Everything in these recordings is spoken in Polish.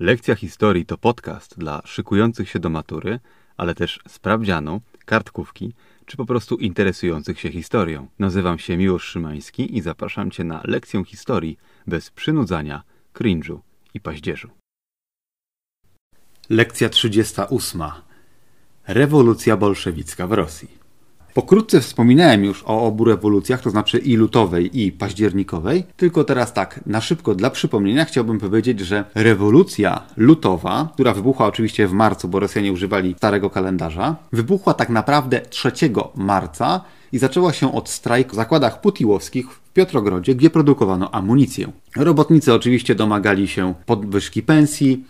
Lekcja historii to podcast dla szykujących się do matury, ale też sprawdzianu, kartkówki czy po prostu interesujących się historią. Nazywam się Miłosz Szymański i zapraszam Cię na lekcję historii bez przynudzania, cringe'u i paździerzu. Lekcja 38. Rewolucja bolszewicka w Rosji. Pokrótce wspominałem już o obu rewolucjach, to znaczy i lutowej, i październikowej, tylko teraz tak, na szybko dla przypomnienia chciałbym powiedzieć, że rewolucja lutowa, która wybuchła oczywiście w marcu, bo Rosjanie używali starego kalendarza, wybuchła tak naprawdę 3 marca i zaczęła się od strajku w zakładach putiłowskich w Piotrogrodzie, gdzie produkowano amunicję. Robotnicy oczywiście domagali się podwyżki pensji,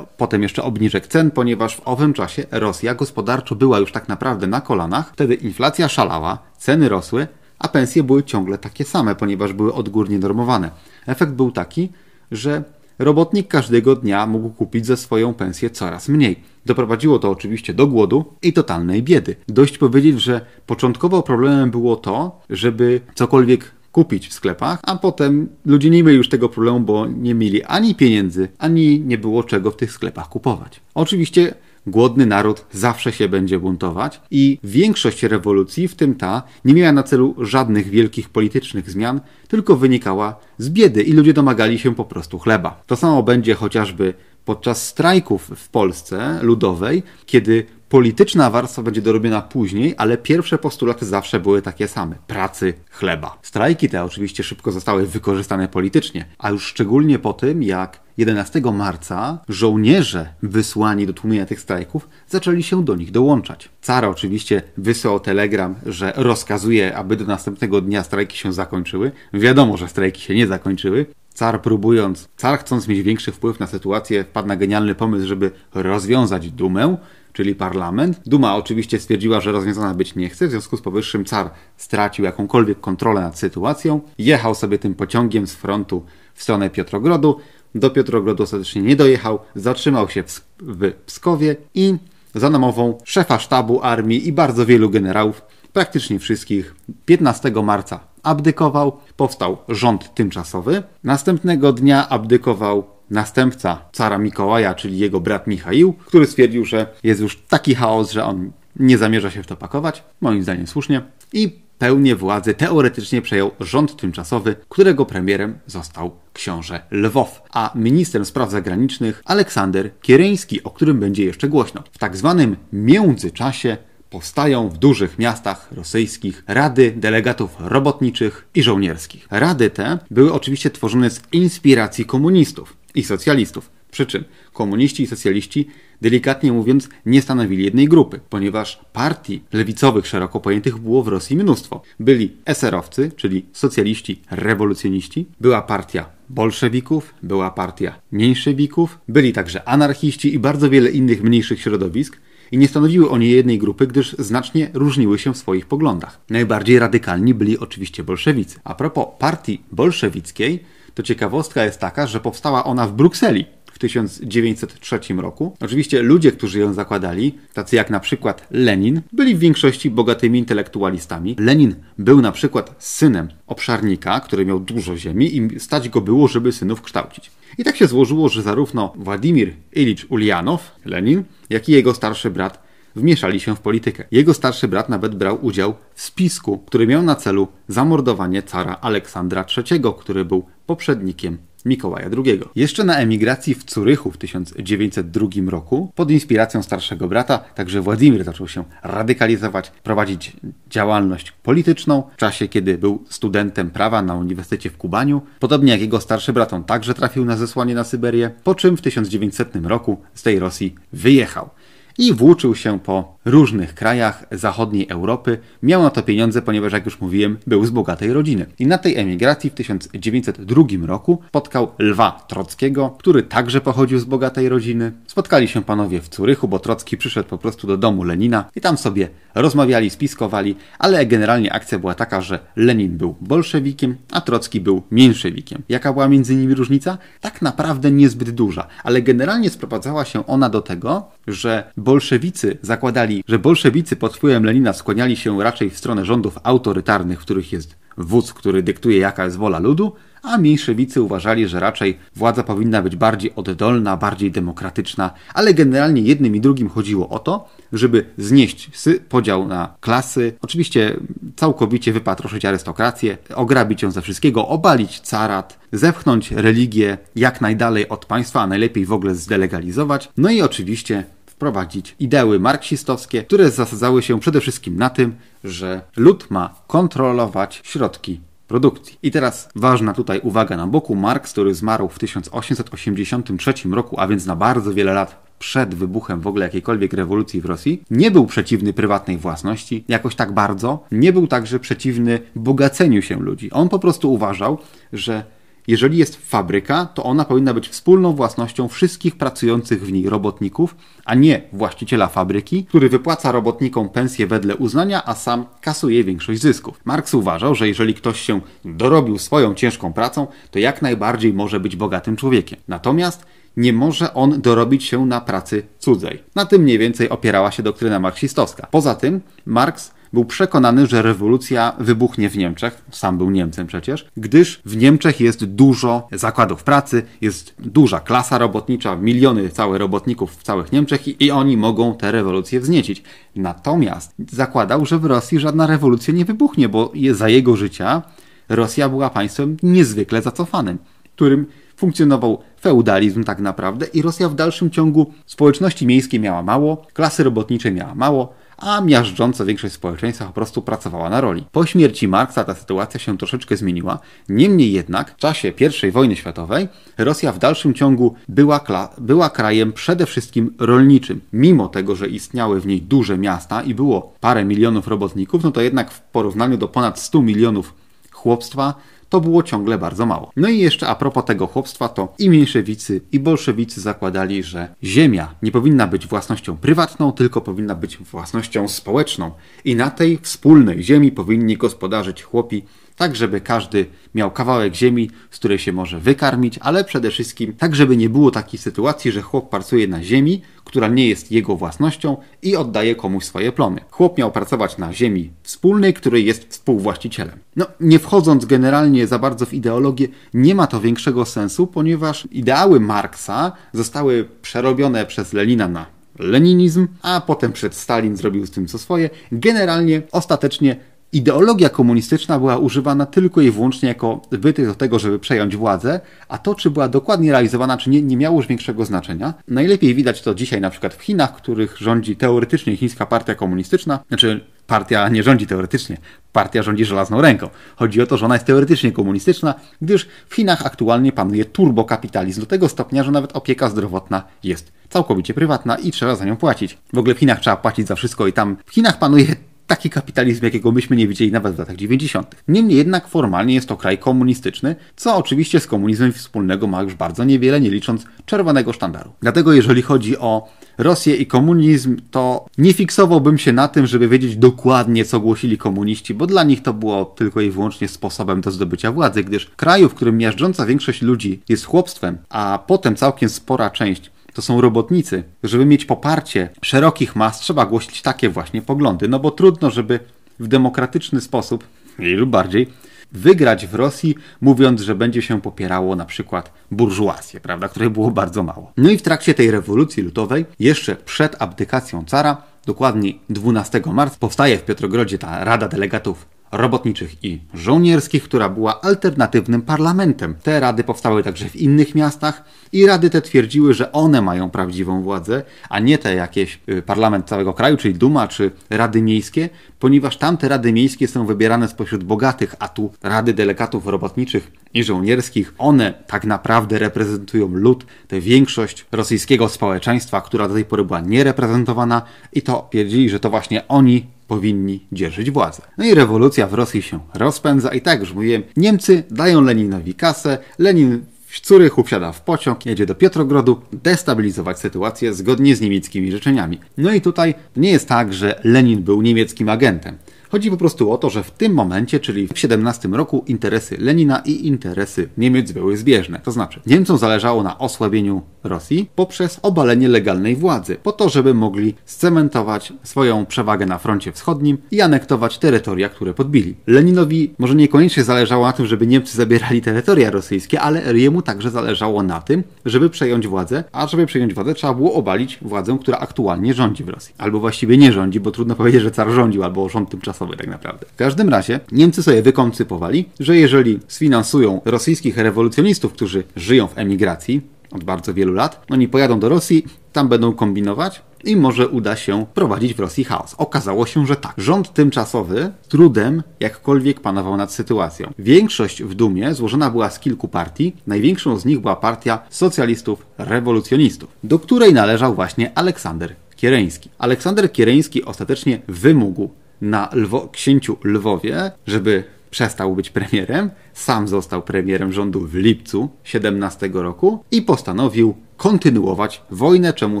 potem jeszcze obniżek cen, ponieważ w owym czasie Rosja gospodarczo była już tak naprawdę na kolanach. Wtedy inflacja szalała, ceny rosły, a pensje były ciągle takie same, ponieważ były odgórnie normowane. Efekt był taki, że robotnik każdego dnia mógł kupić ze swoją pensję coraz mniej. Doprowadziło to oczywiście do głodu i totalnej biedy. Dość powiedzieć, że początkowo problemem było to, żeby cokolwiek kupić w sklepach, a potem ludzie nie mieli już tego problemu, bo nie mieli ani pieniędzy, ani nie było czego w tych sklepach kupować. Oczywiście głodny naród zawsze się będzie buntować i większość rewolucji, w tym ta, nie miała na celu żadnych wielkich politycznych zmian, tylko wynikała z biedy i ludzie domagali się po prostu chleba. To samo będzie chociażby podczas strajków w Polsce ludowej, kiedy Polityczna warstwa będzie dorobiona później, ale pierwsze postulaty zawsze były takie same: pracy, chleba. Strajki te oczywiście szybko zostały wykorzystane politycznie, a już szczególnie po tym, jak 11 marca żołnierze wysłani do tłumienia tych strajków zaczęli się do nich dołączać. Car oczywiście wysłał telegram, że rozkazuje, aby do następnego dnia strajki się zakończyły. Wiadomo, że strajki się nie zakończyły. Car próbując, car chcąc mieć większy wpływ na sytuację, wpadł na genialny pomysł, żeby rozwiązać dumę czyli parlament. Duma oczywiście stwierdziła, że rozwiązana być nie chce, w związku z powyższym car stracił jakąkolwiek kontrolę nad sytuacją. Jechał sobie tym pociągiem z frontu w stronę Piotrogrodu. Do Piotrogrodu ostatecznie nie dojechał, zatrzymał się w, Pskowie i za namową szefa sztabu armii i bardzo wielu generałów, praktycznie wszystkich, 15 marca abdykował, powstał rząd tymczasowy. Następnego dnia abdykował następca cara Mikołaja, czyli jego brat Michaił, który stwierdził, że jest już taki chaos, że on nie zamierza się w to pakować, moim zdaniem słusznie, i pełnię władzy teoretycznie przejął rząd tymczasowy, którego premierem został książę Lwow, a ministrem spraw zagranicznych Aleksander Kiereński, o którym będzie jeszcze głośno. W tak zwanym międzyczasie powstają w dużych miastach rosyjskich rady delegatów robotniczych i żołnierskich. Rady te były oczywiście tworzone z inspiracji komunistów i socjalistów. Przy czym komuniści i socjaliści, delikatnie mówiąc, nie stanowili jednej grupy, ponieważ partii lewicowych szeroko pojętych było w Rosji mnóstwo. Byli eserowcy, czyli socjaliści, rewolucjoniści, była partia bolszewików, była partia mniejszewików, byli także anarchiści i bardzo wiele innych mniejszych środowisk, i nie stanowiły oni jednej grupy, gdyż znacznie różniły się w swoich poglądach. Najbardziej radykalni byli oczywiście bolszewicy. A propos partii bolszewickiej, to ciekawostka jest taka, że powstała ona w Brukseli w 1903 roku. Oczywiście ludzie, którzy ją zakładali, tacy jak na przykład Lenin, byli w większości bogatymi intelektualistami. Lenin był na przykład synem obszarnika, który miał dużo ziemi i stać go było, żeby synów kształcić. I tak się złożyło, że zarówno Władimir Ilicz Ulianow, Lenin, jak i jego starszy brat wmieszali się w politykę. Jego starszy brat nawet brał udział w spisku, który miał na celu zamordowanie cara Aleksandra III, który był poprzednikiem Mikołaja II. Jeszcze na emigracji w Curychu w 1902 roku, pod inspiracją starszego brata, także Władimir zaczął się radykalizować, prowadzić działalność polityczną w czasie, kiedy był studentem prawa na Uniwersytecie w Kubaniu. Podobnie jak jego starszy brat, on także trafił na zesłanie na Syberię, po czym w 1900 roku z tej Rosji wyjechał i włóczył się po różnych krajach zachodniej Europy. Miał na to pieniądze, ponieważ, jak już mówiłem, był z bogatej rodziny. I na tej emigracji w 1902 roku spotkał Lwa Trockiego, który także pochodził z bogatej rodziny. Spotkali się panowie w Curychu, bo Trocki przyszedł po prostu do domu Lenina i tam sobie rozmawiali, spiskowali, ale generalnie akcja była taka, że Lenin był bolszewikiem, a Trocki był mniejszewikiem. Jaka była między nimi różnica? Tak naprawdę niezbyt duża, ale generalnie sprowadzała się ona do tego, że bolszewicy zakładali, że bolszewicy pod wpływem Lenina skłaniali się raczej w stronę rządów autorytarnych, w których jest wódz, który dyktuje jaka jest wola ludu, a mniejszewicy uważali, że raczej władza powinna być bardziej oddolna, bardziej demokratyczna, ale generalnie jednym i drugim chodziło o to, żeby znieść podział na klasy, oczywiście całkowicie wypatroszyć arystokrację, ograbić ją ze wszystkiego, obalić carat, zepchnąć religię jak najdalej od państwa, a najlepiej w ogóle zdelegalizować, no i oczywiście wprowadzić ideały marksistowskie, które zasadzały się przede wszystkim na tym, że lud ma kontrolować środki produkcji. I teraz ważna tutaj uwaga na boku. Marx, który zmarł w 1883 roku, a więc na bardzo wiele lat przed wybuchem w ogóle jakiejkolwiek rewolucji w Rosji, nie był przeciwny prywatnej własności jakoś tak bardzo, nie był także przeciwny bogaceniu się ludzi. On po prostu uważał, że jeżeli jest fabryka, to ona powinna być wspólną własnością wszystkich pracujących w niej robotników, a nie właściciela fabryki, który wypłaca robotnikom pensję wedle uznania, a sam kasuje większość zysków. Marx uważał, że jeżeli ktoś się dorobił swoją ciężką pracą, to jak najbardziej może być bogatym człowiekiem. Natomiast nie może on dorobić się na pracy cudzej. Na tym mniej więcej opierała się doktryna marksistowska. Poza tym Marx był przekonany, że rewolucja wybuchnie w Niemczech, sam był Niemcem przecież, gdyż w Niemczech jest dużo zakładów pracy, jest duża klasa robotnicza, miliony całych robotników w całych Niemczech i, i oni mogą tę rewolucję wzniecić. Natomiast zakładał, że w Rosji żadna rewolucja nie wybuchnie, bo za jego życia Rosja była państwem niezwykle zacofanym, którym funkcjonował feudalizm tak naprawdę i Rosja w dalszym ciągu społeczności miejskiej miała mało, klasy robotniczej miała mało, a miażdżąca większość społeczeństwa po prostu pracowała na roli. Po śmierci Marksa ta sytuacja się troszeczkę zmieniła, niemniej jednak w czasie I wojny światowej Rosja w dalszym ciągu była, była krajem przede wszystkim rolniczym. Mimo tego, że istniały w niej duże miasta i było parę milionów robotników, no to jednak w porównaniu do ponad 100 milionów chłopstwa to było ciągle bardzo mało. No i jeszcze a propos tego chłopstwa, to i mniejszewicy, i bolszewicy zakładali, że ziemia nie powinna być własnością prywatną, tylko powinna być własnością społeczną. I na tej wspólnej ziemi powinni gospodarzyć chłopi tak żeby każdy miał kawałek ziemi, z której się może wykarmić, ale przede wszystkim tak, żeby nie było takiej sytuacji, że chłop pracuje na ziemi, która nie jest jego własnością i oddaje komuś swoje plony. Chłop miał pracować na ziemi wspólnej, której jest współwłaścicielem. No, nie wchodząc generalnie za bardzo w ideologię, nie ma to większego sensu, ponieważ ideały Marksa zostały przerobione przez Lenina na leninizm, a potem przed Stalin zrobił z tym co swoje. Generalnie, ostatecznie Ideologia komunistyczna była używana tylko i wyłącznie jako wytrych do tego, żeby przejąć władzę, a to, czy była dokładnie realizowana, czy nie, nie miało już większego znaczenia. Najlepiej widać to dzisiaj na przykład w Chinach, których rządzi teoretycznie chińska partia komunistyczna, znaczy partia nie rządzi teoretycznie, partia rządzi żelazną ręką. Chodzi o to, że ona jest teoretycznie komunistyczna, gdyż w Chinach aktualnie panuje turbokapitalizm do tego stopnia, że nawet opieka zdrowotna jest całkowicie prywatna i trzeba za nią płacić. W ogóle w Chinach trzeba płacić za wszystko i tam w Chinach panuje taki kapitalizm, jakiego myśmy nie widzieli nawet w latach 90. Niemniej jednak formalnie jest to kraj komunistyczny, co oczywiście z komunizmem wspólnego ma już bardzo niewiele, nie licząc czerwonego sztandaru. Dlatego jeżeli chodzi o Rosję i komunizm, to nie fiksowałbym się na tym, żeby wiedzieć dokładnie, co głosili komuniści, bo dla nich to było tylko i wyłącznie sposobem do zdobycia władzy, gdyż kraju, w którym miażdżąca większość ludzi jest chłopstwem, a potem całkiem spora część to są robotnicy. Żeby mieć poparcie szerokich mas, trzeba głosić takie właśnie poglądy, no bo trudno, żeby w demokratyczny sposób, mniej lub bardziej, wygrać w Rosji, mówiąc, że będzie się popierało na przykład burżuazję, prawda, której było bardzo mało. No i w trakcie tej rewolucji lutowej, jeszcze przed abdykacją cara, dokładnie 12 marca, powstaje w Piotrogrodzie ta Rada Delegatów robotniczych i żołnierskich, która była alternatywnym parlamentem. Te rady powstały także w innych miastach i rady te twierdziły, że one mają prawdziwą władzę, a nie te jakieś y, parlament całego kraju, czyli Duma czy rady miejskie, ponieważ tamte rady miejskie są wybierane spośród bogatych, a tu rady delegatów robotniczych i żołnierskich, one tak naprawdę reprezentują lud, tę większość rosyjskiego społeczeństwa, która do tej pory była niereprezentowana i to twierdzili, że to właśnie oni powinni dzierżyć władzę. No i rewolucja w Rosji się rozpędza i tak już mówiłem, Niemcy dają Leninowi kasę, Lenin w Curychu wsiada w pociąg, jedzie do Piotrogrodu, destabilizować sytuację zgodnie z niemieckimi życzeniami. No i tutaj nie jest tak, że Lenin był niemieckim agentem. Chodzi po prostu o to, że w tym momencie, czyli w 17 roku, interesy Lenina i interesy Niemiec były zbieżne. To znaczy, Niemcom zależało na osłabieniu Rosji poprzez obalenie legalnej władzy, po to, żeby mogli scementować swoją przewagę na froncie wschodnim i anektować terytoria, które podbili. Leninowi może niekoniecznie zależało na tym, żeby Niemcy zabierali terytoria rosyjskie, ale jemu także zależało na tym, żeby przejąć władzę, a żeby przejąć władzę trzeba było obalić władzę, która aktualnie rządzi w Rosji. Albo właściwie nie rządzi, bo trudno powiedzieć, że car rządził, albo rząd tymczasowy tak naprawdę. W każdym razie Niemcy sobie wykoncypowali, że jeżeli sfinansują rosyjskich rewolucjonistów, którzy żyją w emigracji, od bardzo wielu lat. Oni pojadą do Rosji, tam będą kombinować i może uda się prowadzić w Rosji chaos. Okazało się, że tak. Rząd tymczasowy trudem jakkolwiek panował nad sytuacją. Większość w Dumie złożona była z kilku partii. Największą z nich była partia socjalistów rewolucjonistów, do której należał właśnie Aleksander Kiereński. Aleksander Kiereński ostatecznie wymógł na Lwo, księciu Lwowie, żeby przestał być premierem, sam został premierem rządu w lipcu 17 roku i postanowił kontynuować wojnę, czemu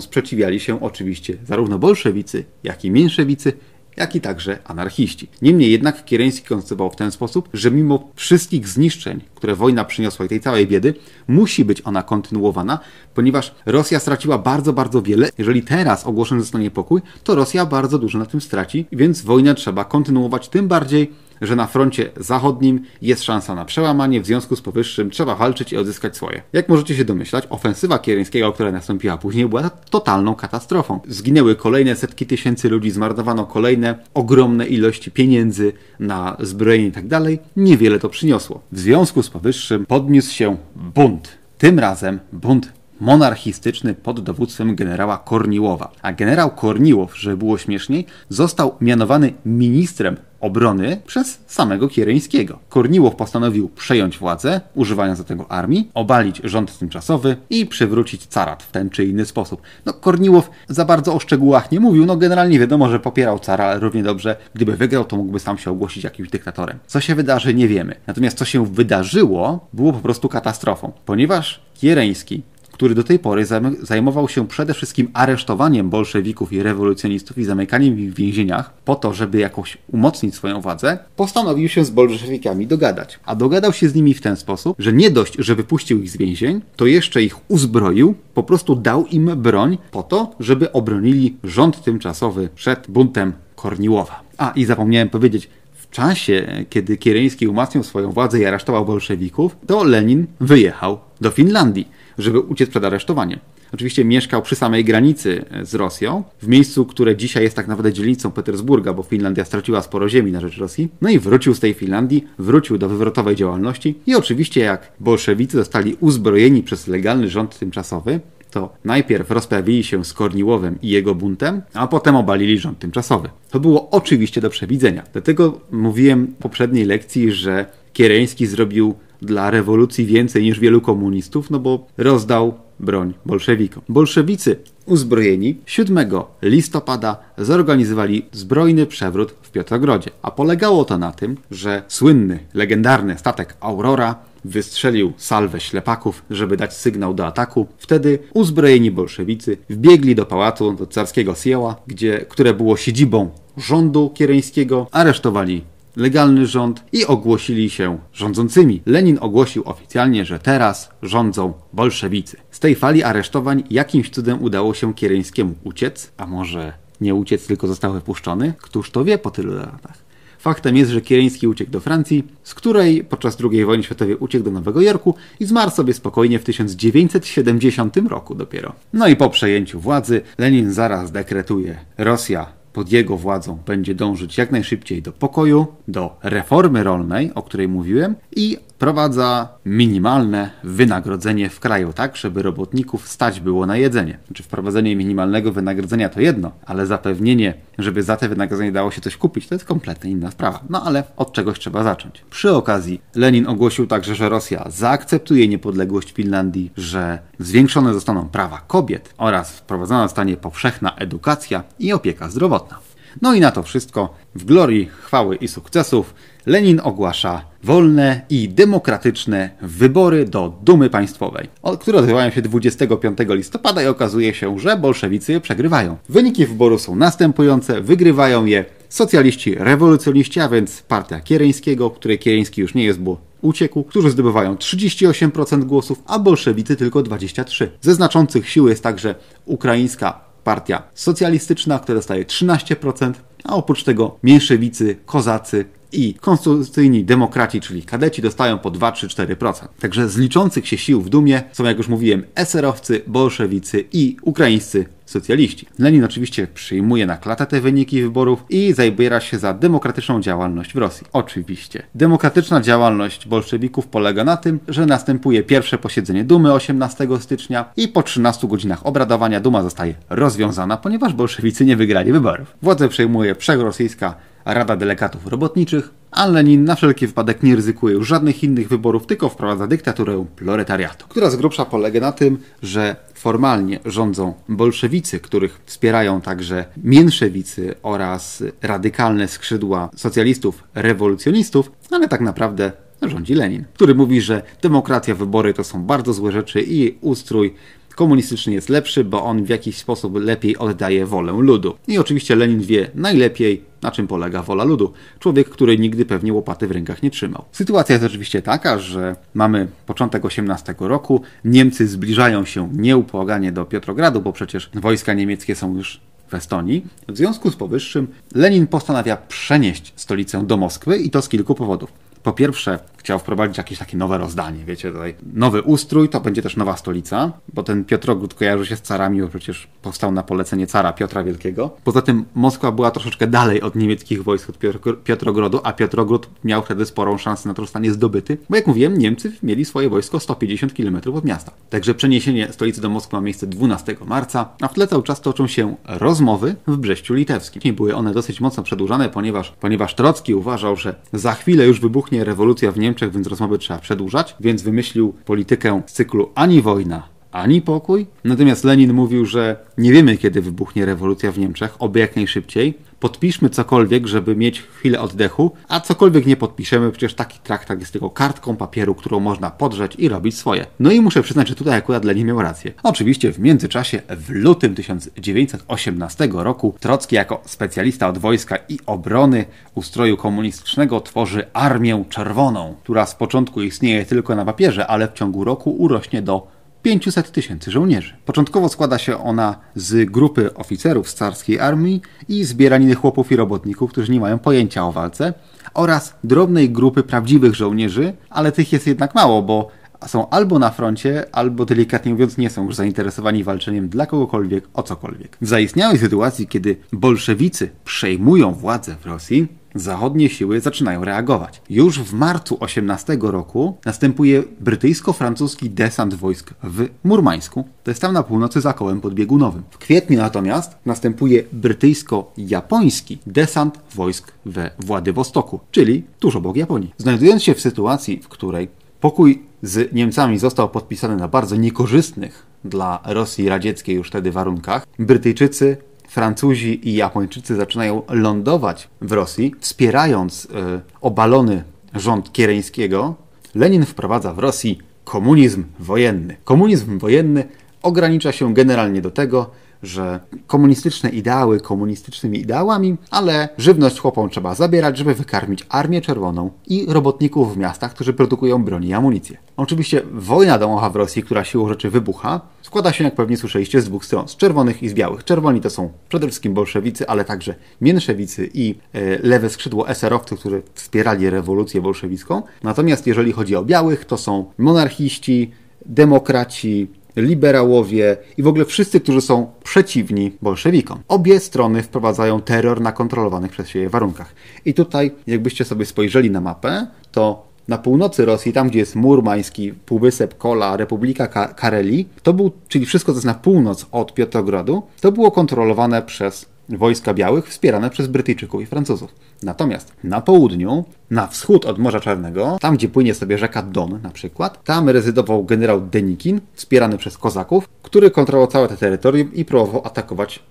sprzeciwiali się oczywiście zarówno bolszewicy, jak i mięszewicy, jak i także anarchiści. Niemniej jednak Kiereński koncypował w ten sposób, że mimo wszystkich zniszczeń, które wojna przyniosła i tej całej biedy, musi być ona kontynuowana, ponieważ Rosja straciła bardzo, bardzo wiele. Jeżeli teraz ogłoszony zostanie pokój, to Rosja bardzo dużo na tym straci, więc wojnę trzeba kontynuować tym bardziej, że na froncie zachodnim jest szansa na przełamanie, w związku z powyższym trzeba walczyć i odzyskać swoje. Jak możecie się domyślać, ofensywa Kieryńskiego, która nastąpiła później, była totalną katastrofą. Zginęły kolejne setki tysięcy ludzi, zmarnowano kolejne ogromne ilości pieniędzy na zbrojenie i tak. Niewiele to przyniosło. W związku z powyższym podniósł się bunt. Tym razem bunt monarchistyczny pod dowództwem generała Korniłowa. A generał Korniłow, żeby było śmieszniej, został mianowany ministrem obrony przez samego Kiereńskiego. Korniłow postanowił przejąć władzę, używając do tego armii, obalić rząd tymczasowy i przywrócić carat w ten czy inny sposób. No, Korniłow za bardzo o szczegółach nie mówił, no generalnie wiadomo, że popierał cara, ale równie dobrze, gdyby wygrał, to mógłby sam się ogłosić jakimś dyktatorem. Co się wydarzy, nie wiemy. Natomiast co się wydarzyło, było po prostu katastrofą, ponieważ Kiereński który do tej pory zajmował się przede wszystkim aresztowaniem bolszewików i rewolucjonistów i zamykaniem ich w więzieniach po to, żeby jakoś umocnić swoją władzę, postanowił się z bolszewikami dogadać. A dogadał się z nimi w ten sposób, że nie dość, że wypuścił ich z więzień, to jeszcze ich uzbroił, po prostu dał im broń po to, żeby obronili rząd tymczasowy przed buntem Korniłowa. A i zapomniałem powiedzieć, w czasie, kiedy Kiereński umacniał swoją władzę i aresztował bolszewików, to Lenin wyjechał do Finlandii żeby uciec przed aresztowaniem. Oczywiście mieszkał przy samej granicy z Rosją, w miejscu, które dzisiaj jest tak naprawdę dzielnicą Petersburga, bo Finlandia straciła sporo ziemi na rzecz Rosji. No i wrócił z tej Finlandii, wrócił do wywrotowej działalności i oczywiście jak bolszewicy zostali uzbrojeni przez legalny rząd tymczasowy, to najpierw rozprawili się z Korniłowem i jego buntem, a potem obalili rząd tymczasowy. To było oczywiście do przewidzenia. Dlatego mówiłem w poprzedniej lekcji, że Kiereński zrobił dla rewolucji więcej niż wielu komunistów, no bo rozdał broń bolszewikom. Bolszewicy uzbrojeni 7 listopada zorganizowali zbrojny przewrót w Piotrogrodzie, a polegało to na tym, że słynny, legendarny statek Aurora wystrzelił salwę ślepaków, żeby dać sygnał do ataku. Wtedy uzbrojeni bolszewicy wbiegli do pałacu, do carskiego Sieła, gdzie, które było siedzibą rządu kiereńskiego, aresztowali legalny rząd i ogłosili się rządzącymi. Lenin ogłosił oficjalnie, że teraz rządzą bolszewicy. Z tej fali aresztowań jakimś cudem udało się Kiereńskiemu uciec, a może nie uciec, tylko został wypuszczony? Któż to wie po tylu latach? Faktem jest, że Kiereński uciekł do Francji, z której podczas II wojny światowej uciekł do Nowego Jorku i zmarł sobie spokojnie w 1970 roku dopiero. No i po przejęciu władzy Lenin zaraz dekretuje Rosja pod jego władzą będzie dążyć jak najszybciej do pokoju, do reformy rolnej, o której mówiłem, i wprowadza minimalne wynagrodzenie w kraju, tak, żeby robotników stać było na jedzenie. Znaczy wprowadzenie minimalnego wynagrodzenia to jedno, ale zapewnienie, żeby za te wynagrodzenie dało się coś kupić, to jest kompletnie inna sprawa. No ale od czegoś trzeba zacząć. Przy okazji Lenin ogłosił także, że Rosja zaakceptuje niepodległość Finlandii, że zwiększone zostaną prawa kobiet oraz wprowadzona zostanie powszechna edukacja i opieka zdrowotna. No i na to wszystko w glorii, chwały i sukcesów Lenin ogłasza wolne i demokratyczne wybory do Dumy Państwowej, które odbywają się 25 listopada i okazuje się, że bolszewicy je przegrywają. Wyniki wyborów są następujące, wygrywają je socjaliści rewolucjoniści, a więc partia Kiereńskiego, której Kiereński już nie jest, bo uciekł, którzy zdobywają 38% głosów, a bolszewicy tylko 23%. Ze znaczących sił jest także ukraińska partia socjalistyczna, która dostaje 13%, a oprócz tego mięszewicy, kozacy i konstytucyjni demokraci, czyli kadeci, dostają po 2-3-4%. Także z liczących się sił w Dumie są, jak już mówiłem, eserowcy, bolszewicy i ukraińscy socjaliści. Lenin oczywiście przyjmuje na klatę te wyniki wyborów i zabiera się za demokratyczną działalność w Rosji. Oczywiście. Demokratyczna działalność bolszewików polega na tym, że następuje pierwsze posiedzenie Dumy 18 stycznia i po 13 godzinach obradowania Duma zostaje rozwiązana, ponieważ bolszewicy nie wygrali wyborów. Władzę przejmuje wszechrosyjska Rada Delegatów Robotniczych, a Lenin na wszelki wypadek nie ryzykuje już żadnych innych wyborów, tylko wprowadza dyktaturę proletariatu, która z grubsza polega na tym, że formalnie rządzą bolszewicy, których wspierają także mięszewicy oraz radykalne skrzydła socjalistów, rewolucjonistów, ale tak naprawdę rządzi Lenin, który mówi, że demokracja, wybory to są bardzo złe rzeczy i ustrój komunistyczny jest lepszy, bo on w jakiś sposób lepiej oddaje wolę ludu. I oczywiście Lenin wie najlepiej, na czym polega wola ludu. Człowiek, który nigdy pewnie łopaty w rękach nie trzymał. Sytuacja jest oczywiście taka, że mamy początek 18 roku, Niemcy zbliżają się nieupłaganie do Piotrogradu, bo przecież wojska niemieckie są już w Estonii. W związku z powyższym Lenin postanawia przenieść stolicę do Moskwy i to z kilku powodów. Po pierwsze, chciał wprowadzić jakieś takie nowe rozdanie, wiecie, tutaj nowy ustrój, to będzie też nowa stolica, bo ten Piotrogród kojarzy się z carami, bo przecież powstał na polecenie cara Piotra Wielkiego. Poza tym Moskwa była troszeczkę dalej od niemieckich wojsk, od Piotrogrodu, a Piotrogród miał wtedy sporą szansę na to, że zostanie zdobyty, bo jak mówiłem, Niemcy mieli swoje wojsko 150 km od miasta. Także przeniesienie stolicy do Moskwy ma miejsce 12 marca, a w tle cały czas toczą się rozmowy w Brześciu Litewskim. I były one dosyć mocno przedłużane, ponieważ, ponieważ Trocki uważał, że za chwilę już wybuchnie rewolucja w Niemczech, więc rozmowy trzeba przedłużać, więc wymyślił politykę z cyklu ani wojna, ani pokój. Natomiast Lenin mówił, że nie wiemy, kiedy wybuchnie rewolucja w Niemczech, oby jak najszybciej. Podpiszmy cokolwiek, żeby mieć chwilę oddechu, a cokolwiek nie podpiszemy, przecież taki traktat jest tylko kartką papieru, którą można podrzeć i robić swoje. No i muszę przyznać, że tutaj akurat Lenin miał rację. Oczywiście w międzyczasie, w lutym 1918 roku, Trocki jako specjalista od wojska i obrony ustroju komunistycznego tworzy Armię Czerwoną, która z początku istnieje tylko na papierze, ale w ciągu roku urośnie do 500 tysięcy żołnierzy. Początkowo składa się ona z grupy oficerów z carskiej armii i zbieraniny chłopów i robotników, którzy nie mają pojęcia o walce, oraz drobnej grupy prawdziwych żołnierzy, ale tych jest jednak mało, bo są albo na froncie, albo delikatnie mówiąc nie są już zainteresowani walczeniem dla kogokolwiek o cokolwiek. W zaistniałej sytuacji, kiedy bolszewicy przejmują władzę w Rosji, zachodnie siły zaczynają reagować. Już w marcu 18 roku następuje brytyjsko-francuski desant wojsk w Murmańsku, to jest tam na północy za kołem podbiegunowym. W kwietniu natomiast następuje brytyjsko-japoński desant wojsk we Władywostoku, czyli tuż obok Japonii. Znajdując się w sytuacji, w której pokój z Niemcami został podpisany na bardzo niekorzystnych dla Rosji radzieckiej już wtedy warunkach, Brytyjczycy Francuzi i Japończycy zaczynają lądować w Rosji, wspierając y, obalony rząd Kiereńskiego, Lenin wprowadza w Rosji komunizm wojenny. Komunizm wojenny ogranicza się generalnie do tego, że komunistyczne ideały komunistycznymi ideałami, ale żywność chłopom trzeba zabierać, żeby wykarmić Armię Czerwoną i robotników w miastach, którzy produkują broń i amunicję. Oczywiście wojna domowa w Rosji, która siłą rzeczy wybucha, składa się, jak pewnie słyszeliście, z dwóch stron, z czerwonych i z białych. Czerwoni to są przede wszystkim bolszewicy, ale także mięszewicy i e, lewe skrzydło eserowców, którzy wspierali rewolucję bolszewicką. Natomiast jeżeli chodzi o białych, to są monarchiści, demokraci, liberałowie i w ogóle wszyscy, którzy są przeciwni bolszewikom. Obie strony wprowadzają terror na kontrolowanych przez siebie warunkach. I tutaj, jakbyście sobie spojrzeli na mapę, to na północy Rosji, tam gdzie jest Murmański, Półwysep Kola, Republika Kareli, to był, czyli wszystko, co jest na północ od Piotrogradu, to było kontrolowane przez wojska białych wspierane przez Brytyjczyków i Francuzów. Natomiast na południu, na wschód od Morza Czarnego, tam gdzie płynie sobie rzeka Don na przykład, tam rezydował generał Denikin, wspierany przez kozaków, który kontrolował całe to terytorium i próbował atakować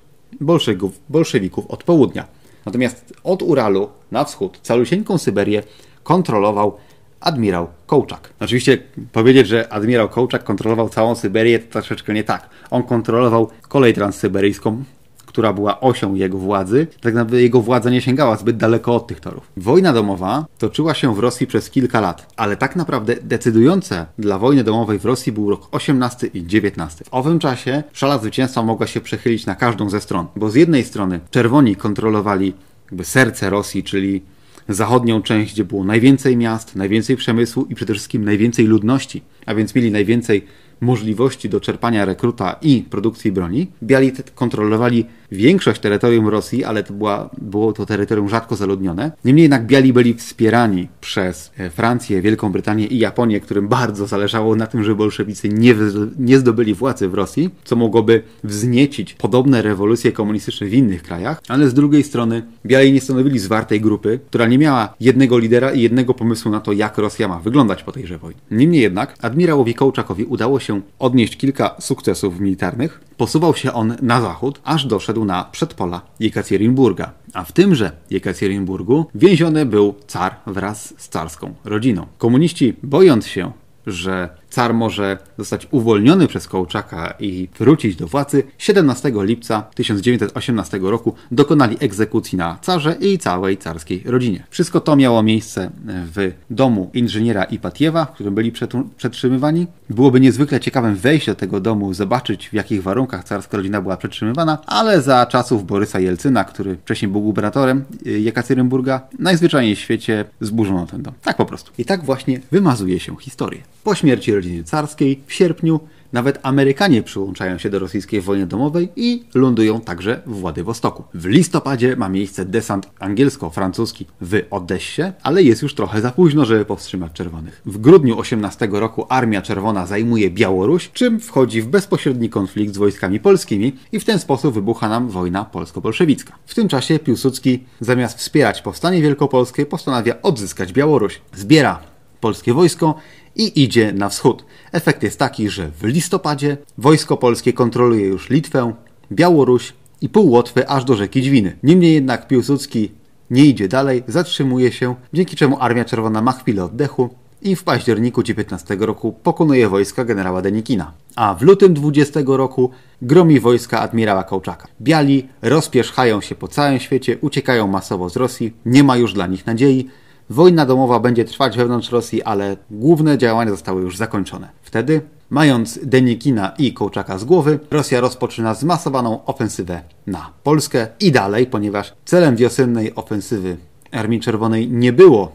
bolszewików, bolszewików od południa. Natomiast od Uralu na wschód, calusieńką Syberię kontrolował admirał Kołczak. Oczywiście powiedzieć, że admirał Kołczak kontrolował całą Syberię to troszeczkę nie tak. On kontrolował kolej transsyberyjską, która była osią jego władzy, tak naprawdę jego władza nie sięgała zbyt daleko od tych torów. Wojna domowa toczyła się w Rosji przez kilka lat, ale tak naprawdę decydujące dla wojny domowej w Rosji był rok 18 i 19. W owym czasie szala zwycięstwa mogła się przechylić na każdą ze stron, bo z jednej strony czerwoni kontrolowali jakby serce Rosji, czyli zachodnią część, gdzie było najwięcej miast, najwięcej przemysłu i przede wszystkim najwięcej ludności, a więc mieli najwięcej możliwości do czerpania rekruta i produkcji broni. Biali kontrolowali większość terytorium Rosji, ale to była, było to terytorium rzadko zaludnione. Niemniej jednak Biali byli wspierani przez e, Francję, Wielką Brytanię i Japonię, którym bardzo zależało na tym, żeby bolszewicy nie, nie zdobyli władzy w Rosji, co mogłoby wzniecić podobne rewolucje komunistyczne w innych krajach, ale z drugiej strony Biali nie stanowili zwartej grupy, która nie miała jednego lidera i jednego pomysłu na to, jak Rosja ma wyglądać po tejże wojnie. Niemniej jednak admirałowi Kołczakowi udało się odnieść kilka sukcesów militarnych, posuwał się on na zachód, aż doszedł na przedpola Jekaterienburga. A w tymże Jekaterienburgu więziony był car wraz z carską rodziną. Komuniści, bojąc się, że car może zostać uwolniony przez Kołczaka i wrócić do władzy, 17 lipca 1918 roku dokonali egzekucji na carze i całej carskiej rodzinie. Wszystko to miało miejsce w domu inżyniera Ipatiewa, w którym byli przetrzymywani. Byłoby niezwykle ciekawym wejść do tego domu, zobaczyć w jakich warunkach carska rodzina była przetrzymywana, ale za czasów Borysa Jelcyna, który wcześniej był gubernatorem Jekaterynburga, najzwyczajniej w świecie zburzono ten dom. Tak po prostu. I tak właśnie wymazuje się historię. Po śmierci rodziny carskiej w sierpniu nawet Amerykanie przyłączają się do rosyjskiej wojny domowej i lądują także w Władywostoku. W listopadzie ma miejsce desant angielsko-francuski w Odessie, ale jest już trochę za późno, żeby powstrzymać czerwonych. W grudniu 18 roku Armia Czerwona zajmuje Białoruś, czym wchodzi w bezpośredni konflikt z wojskami polskimi i w ten sposób wybucha nam wojna polsko-bolszewicka. W tym czasie Piłsudski zamiast wspierać powstanie wielkopolskie postanawia odzyskać Białoruś. Zbiera polskie wojsko i idzie na wschód. Efekt jest taki, że w listopadzie wojsko polskie kontroluje już Litwę, Białoruś i pół Łotwy aż do rzeki Dźwiny. Niemniej jednak Piłsudski nie idzie dalej, zatrzymuje się, dzięki czemu Armia Czerwona ma chwilę oddechu i w październiku 19 roku pokonuje wojska generała Denikina. A w lutym 20 roku gromi wojska admirała Kołczaka. Biali rozpierzchają się po całym świecie, uciekają masowo z Rosji, nie ma już dla nich nadziei, Wojna domowa będzie trwać wewnątrz Rosji, ale główne działania zostały już zakończone. Wtedy, mając Denikina i Kołczaka z głowy, Rosja rozpoczyna zmasowaną ofensywę na Polskę i dalej, ponieważ celem wiosennej ofensywy Armii Czerwonej nie było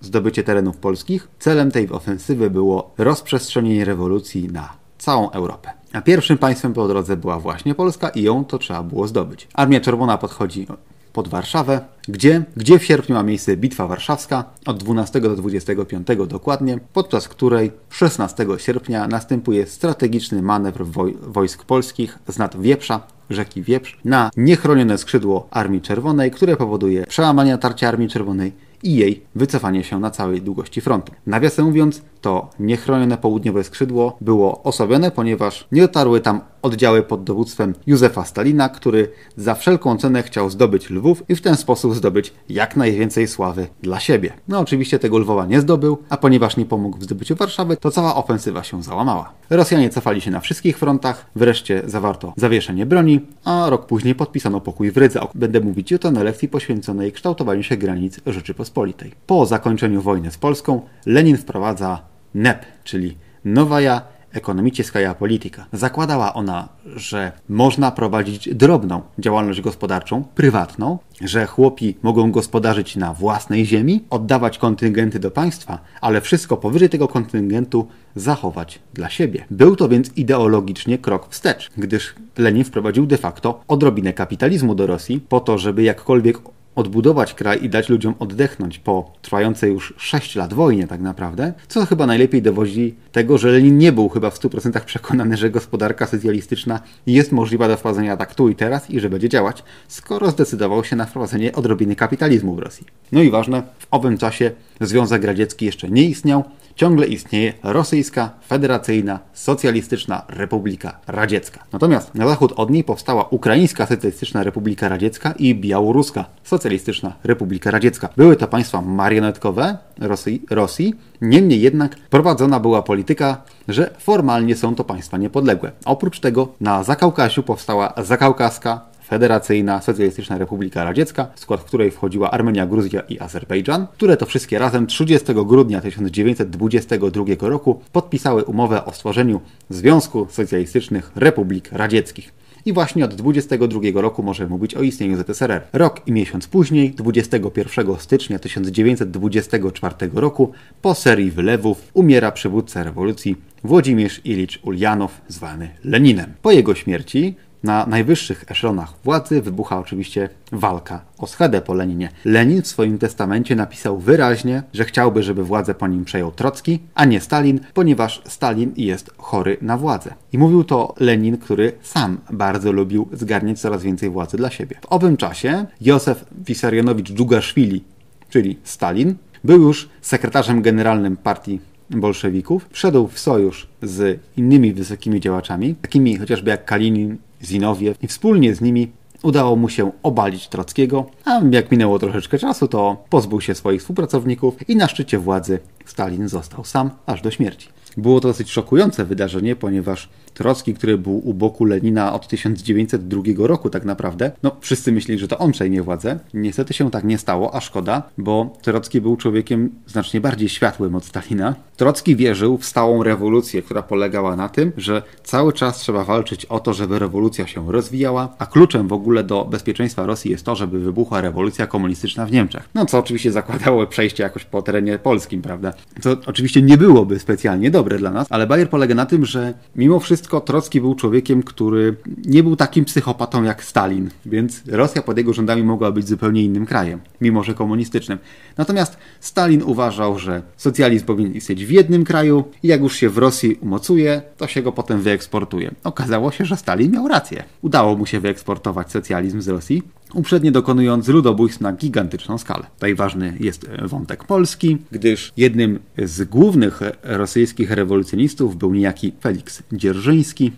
zdobycie terenów polskich, celem tej ofensywy było rozprzestrzenienie rewolucji na całą Europę. A pierwszym państwem po drodze była właśnie Polska i ją to trzeba było zdobyć. Armia Czerwona podchodzi pod Warszawę, gdzie, gdzie w sierpniu ma miejsce Bitwa Warszawska od 12 do 25 dokładnie, podczas której 16 sierpnia następuje strategiczny manewr woj wojsk polskich z nad Wieprza, rzeki Wieprz, na niechronione skrzydło Armii Czerwonej, które powoduje przełamanie natarcia Armii Czerwonej i jej wycofanie się na całej długości frontu. Nawiasem mówiąc, to niechronione południowe skrzydło było osłabione, ponieważ nie dotarły tam oddziały pod dowództwem Józefa Stalina, który za wszelką cenę chciał zdobyć Lwów i w ten sposób zdobyć jak najwięcej sławy dla siebie. No oczywiście tego Lwowa nie zdobył, a ponieważ nie pomógł w zdobyciu Warszawy, to cała ofensywa się załamała. Rosjanie cofali się na wszystkich frontach, wreszcie zawarto zawieszenie broni, a rok później podpisano pokój w Rydze. Będę mówić jutro na lekcji poświęconej kształtowaniu się granic Rzeczypospolitej. Po zakończeniu wojny z Polską Lenin wprowadza NEP, czyli Nowaja Ekonomicieskaja Polityka. Zakładała ona, że można prowadzić drobną działalność gospodarczą, prywatną, że chłopi mogą gospodarzyć na własnej ziemi, oddawać kontyngenty do państwa, ale wszystko powyżej tego kontyngentu zachować dla siebie. Był to więc ideologicznie krok wstecz, gdyż Lenin wprowadził de facto odrobinę kapitalizmu do Rosji po to, żeby jakkolwiek odbudować kraj i dać ludziom oddechnąć po trwającej już 6 lat wojnie tak naprawdę, co chyba najlepiej dowodzi tego, że Lenin nie był chyba w 100% przekonany, że gospodarka socjalistyczna jest możliwa do wprowadzenia tak tu i teraz i że będzie działać, skoro zdecydował się na wprowadzenie odrobiny kapitalizmu w Rosji. No i ważne, w owym czasie Związek Radziecki jeszcze nie istniał, ciągle istnieje Rosyjska Federacyjna Socjalistyczna Republika Radziecka. Natomiast na zachód od niej powstała Ukraińska Socjalistyczna Republika Radziecka i Białoruska Socjalistyczna Republika Radziecka. Były to państwa marionetkowe Rosji, Rosji niemniej jednak prowadzona była polityka, że formalnie są to państwa niepodległe. Oprócz tego na Zakaukasiu powstała Zakaukaska Federacyjna Socjalistyczna Republika Radziecka, w skład której wchodziła Armenia, Gruzja i Azerbejdżan, które to wszystkie razem 30 grudnia 1922 roku podpisały umowę o stworzeniu Związku Socjalistycznych Republik Radzieckich. I właśnie od 22 roku możemy mówić o istnieniu ZSRR. Rok i miesiąc później, 21 stycznia 1924 roku, po serii wylewów, umiera przywódca rewolucji Włodzimierz Ilicz Uljanow, zwany Leninem. Po jego śmierci na najwyższych eszelonach władzy wybucha oczywiście walka o schedę po Leninie. Lenin w swoim testamencie napisał wyraźnie, że chciałby, żeby władzę po nim przejął Trocki, a nie Stalin, ponieważ Stalin jest chory na władzę. I mówił to Lenin, który sam bardzo lubił zgarniać coraz więcej władzy dla siebie. W owym czasie Józef Wisarionowicz Dżugaszwili, czyli Stalin, był już sekretarzem generalnym partii bolszewików, wszedł w sojusz z innymi wysokimi działaczami, takimi chociażby jak Kalinin, Zinowiew i wspólnie z nimi udało mu się obalić Trockiego, a jak minęło troszeczkę czasu, to pozbył się swoich współpracowników i na szczycie władzy Stalin został sam aż do śmierci. Było to dosyć szokujące wydarzenie, ponieważ Trocki, który był u boku Lenina od 1902 roku tak naprawdę, no wszyscy myśleli, że to on przejmie władzę. Niestety się tak nie stało, a szkoda, bo Trocki był człowiekiem znacznie bardziej światłym od Stalina. Trocki wierzył w stałą rewolucję, która polegała na tym, że cały czas trzeba walczyć o to, żeby rewolucja się rozwijała, a kluczem w ogóle do bezpieczeństwa Rosji jest to, żeby wybuchła rewolucja komunistyczna w Niemczech. No co oczywiście zakładało przejście jakoś po terenie polskim, prawda? Co oczywiście nie byłoby specjalnie dobre dla nas, ale bajer polega na tym, że mimo wszystko Trocki był człowiekiem, który nie był takim psychopatą jak Stalin, więc Rosja pod jego rządami mogła być zupełnie innym krajem, mimo że komunistycznym. Natomiast Stalin uważał, że socjalizm powinien istnieć w jednym kraju i jak już się w Rosji umocuje, to się go potem wyeksportuje. Okazało się, że Stalin miał rację. Udało mu się wyeksportować socjalizm z Rosji, uprzednio dokonując ludobójstw na gigantyczną skalę. Tutaj ważny jest wątek polski, gdyż jednym z głównych rosyjskich rewolucjonistów był niejaki Feliks Dzierżyński,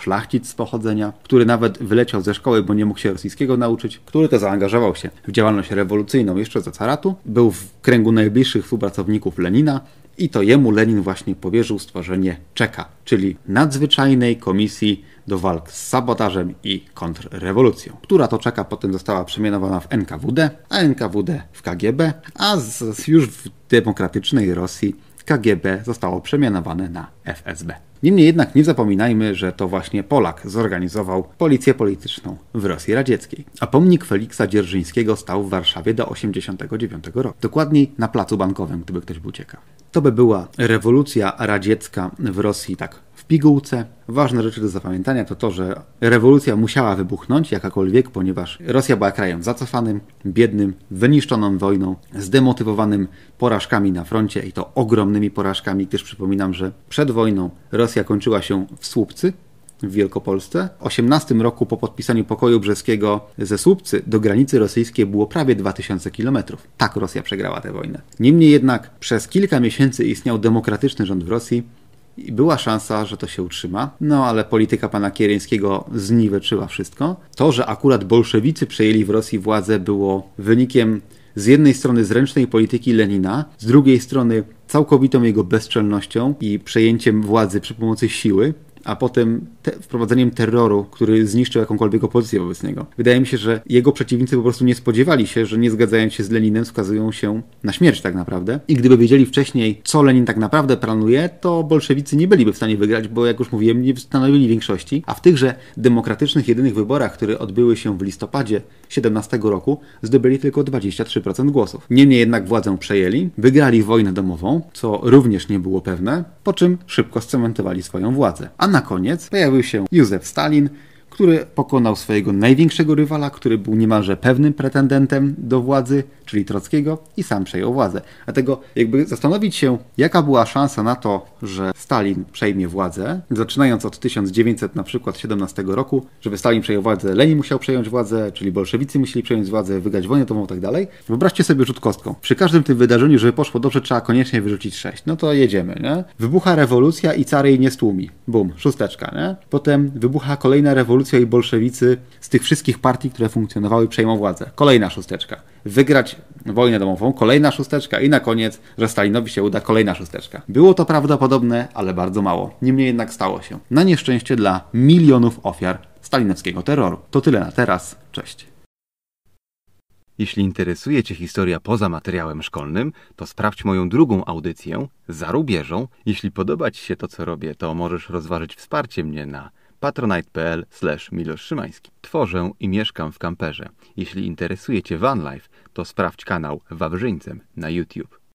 szlachcic z pochodzenia, który nawet wyleciał ze szkoły, bo nie mógł się rosyjskiego nauczyć, który to zaangażował się w działalność rewolucyjną jeszcze za caratu, był w kręgu najbliższych współpracowników Lenina i to jemu Lenin właśnie powierzył stworzenie Czeka, czyli nadzwyczajnej komisji do walk z sabotażem i kontrrewolucją, która to czeka potem została przemianowana w NKWD, a NKWD w KGB, a z, już w demokratycznej Rosji KGB zostało przemianowane na FSB. Niemniej jednak nie zapominajmy, że to właśnie Polak zorganizował policję polityczną w Rosji Radzieckiej. A pomnik Feliksa Dzierżyńskiego stał w Warszawie do 1989 roku. Dokładniej na placu bankowym, gdyby ktoś był ciekaw. To by była rewolucja radziecka w Rosji tak pigułce. Ważne rzeczy do zapamiętania to to, że rewolucja musiała wybuchnąć jakakolwiek, ponieważ Rosja była krajem zacofanym, biednym, wyniszczoną wojną, zdemotywowanym porażkami na froncie i to ogromnymi porażkami, gdyż przypominam, że przed wojną Rosja kończyła się w Słupcy, w Wielkopolsce. W 18 roku po podpisaniu pokoju brzeskiego ze Słupcy do granicy rosyjskiej było prawie 2000 km. Tak Rosja przegrała tę wojnę. Niemniej jednak przez kilka miesięcy istniał demokratyczny rząd w Rosji, i była szansa, że to się utrzyma, no ale polityka pana Kieryńskiego zniweczyła wszystko. To, że akurat bolszewicy przejęli w Rosji władzę, było wynikiem z jednej strony zręcznej polityki Lenina, z drugiej strony całkowitą jego bezczelnością i przejęciem władzy przy pomocy siły, a potem te, wprowadzeniem terroru, który zniszczył jakąkolwiek opozycję wobec niego. Wydaje mi się, że jego przeciwnicy po prostu nie spodziewali się, że nie zgadzając się z Leninem skazują się na śmierć tak naprawdę. I gdyby wiedzieli wcześniej, co Lenin tak naprawdę planuje, to bolszewicy nie byliby w stanie wygrać, bo jak już mówiłem, nie stanowili większości, a w tychże demokratycznych jedynych wyborach, które odbyły się w listopadzie 17 roku, zdobyli tylko 23% głosów. Niemniej jednak władzę przejęli, wygrali wojnę domową, co również nie było pewne, po czym szybko scementowali swoją władzę. A na koniec pojawił się Józef Stalin, który pokonał swojego największego rywala, który był niemalże pewnym pretendentem do władzy, czyli Trockiego, i sam przejął władzę. Dlatego jakby zastanowić się, jaka była szansa na to, że Stalin przejmie władzę, zaczynając od 1900 na przykład 17 roku, żeby Stalin przejął władzę, Lenin musiał przejąć władzę, czyli bolszewicy musieli przejąć władzę, wygrać wojnę domową i tak dalej. Wyobraźcie sobie rzut kostką. Przy każdym tym wydarzeniu, żeby poszło dobrze, trzeba koniecznie wyrzucić 6. No to jedziemy, nie? Wybucha rewolucja i cary jej nie stłumi. Bum, szósteczka, nie? Potem wybucha kolejna rewolucja rewolucja i bolszewicy z tych wszystkich partii, które funkcjonowały, przejmą władzę. Kolejna szósteczka. Wygrać wojnę domową, kolejna szósteczka i na koniec, że Stalinowi się uda, kolejna szósteczka. Było to prawdopodobne, ale bardzo mało. Niemniej jednak stało się. Na nieszczęście dla milionów ofiar stalinowskiego terroru. To tyle na teraz. Cześć. Jeśli interesuje Cię historia poza materiałem szkolnym, to sprawdź moją drugą audycję za rubieżą. Jeśli podoba Ci się to, co robię, to możesz rozważyć wsparcie mnie na patronite.pl/miloszymański. Tworzę i mieszkam w kamperze. Jeśli interesuje Cię vanlife, to sprawdź kanał Wawrzyńcem na YouTube.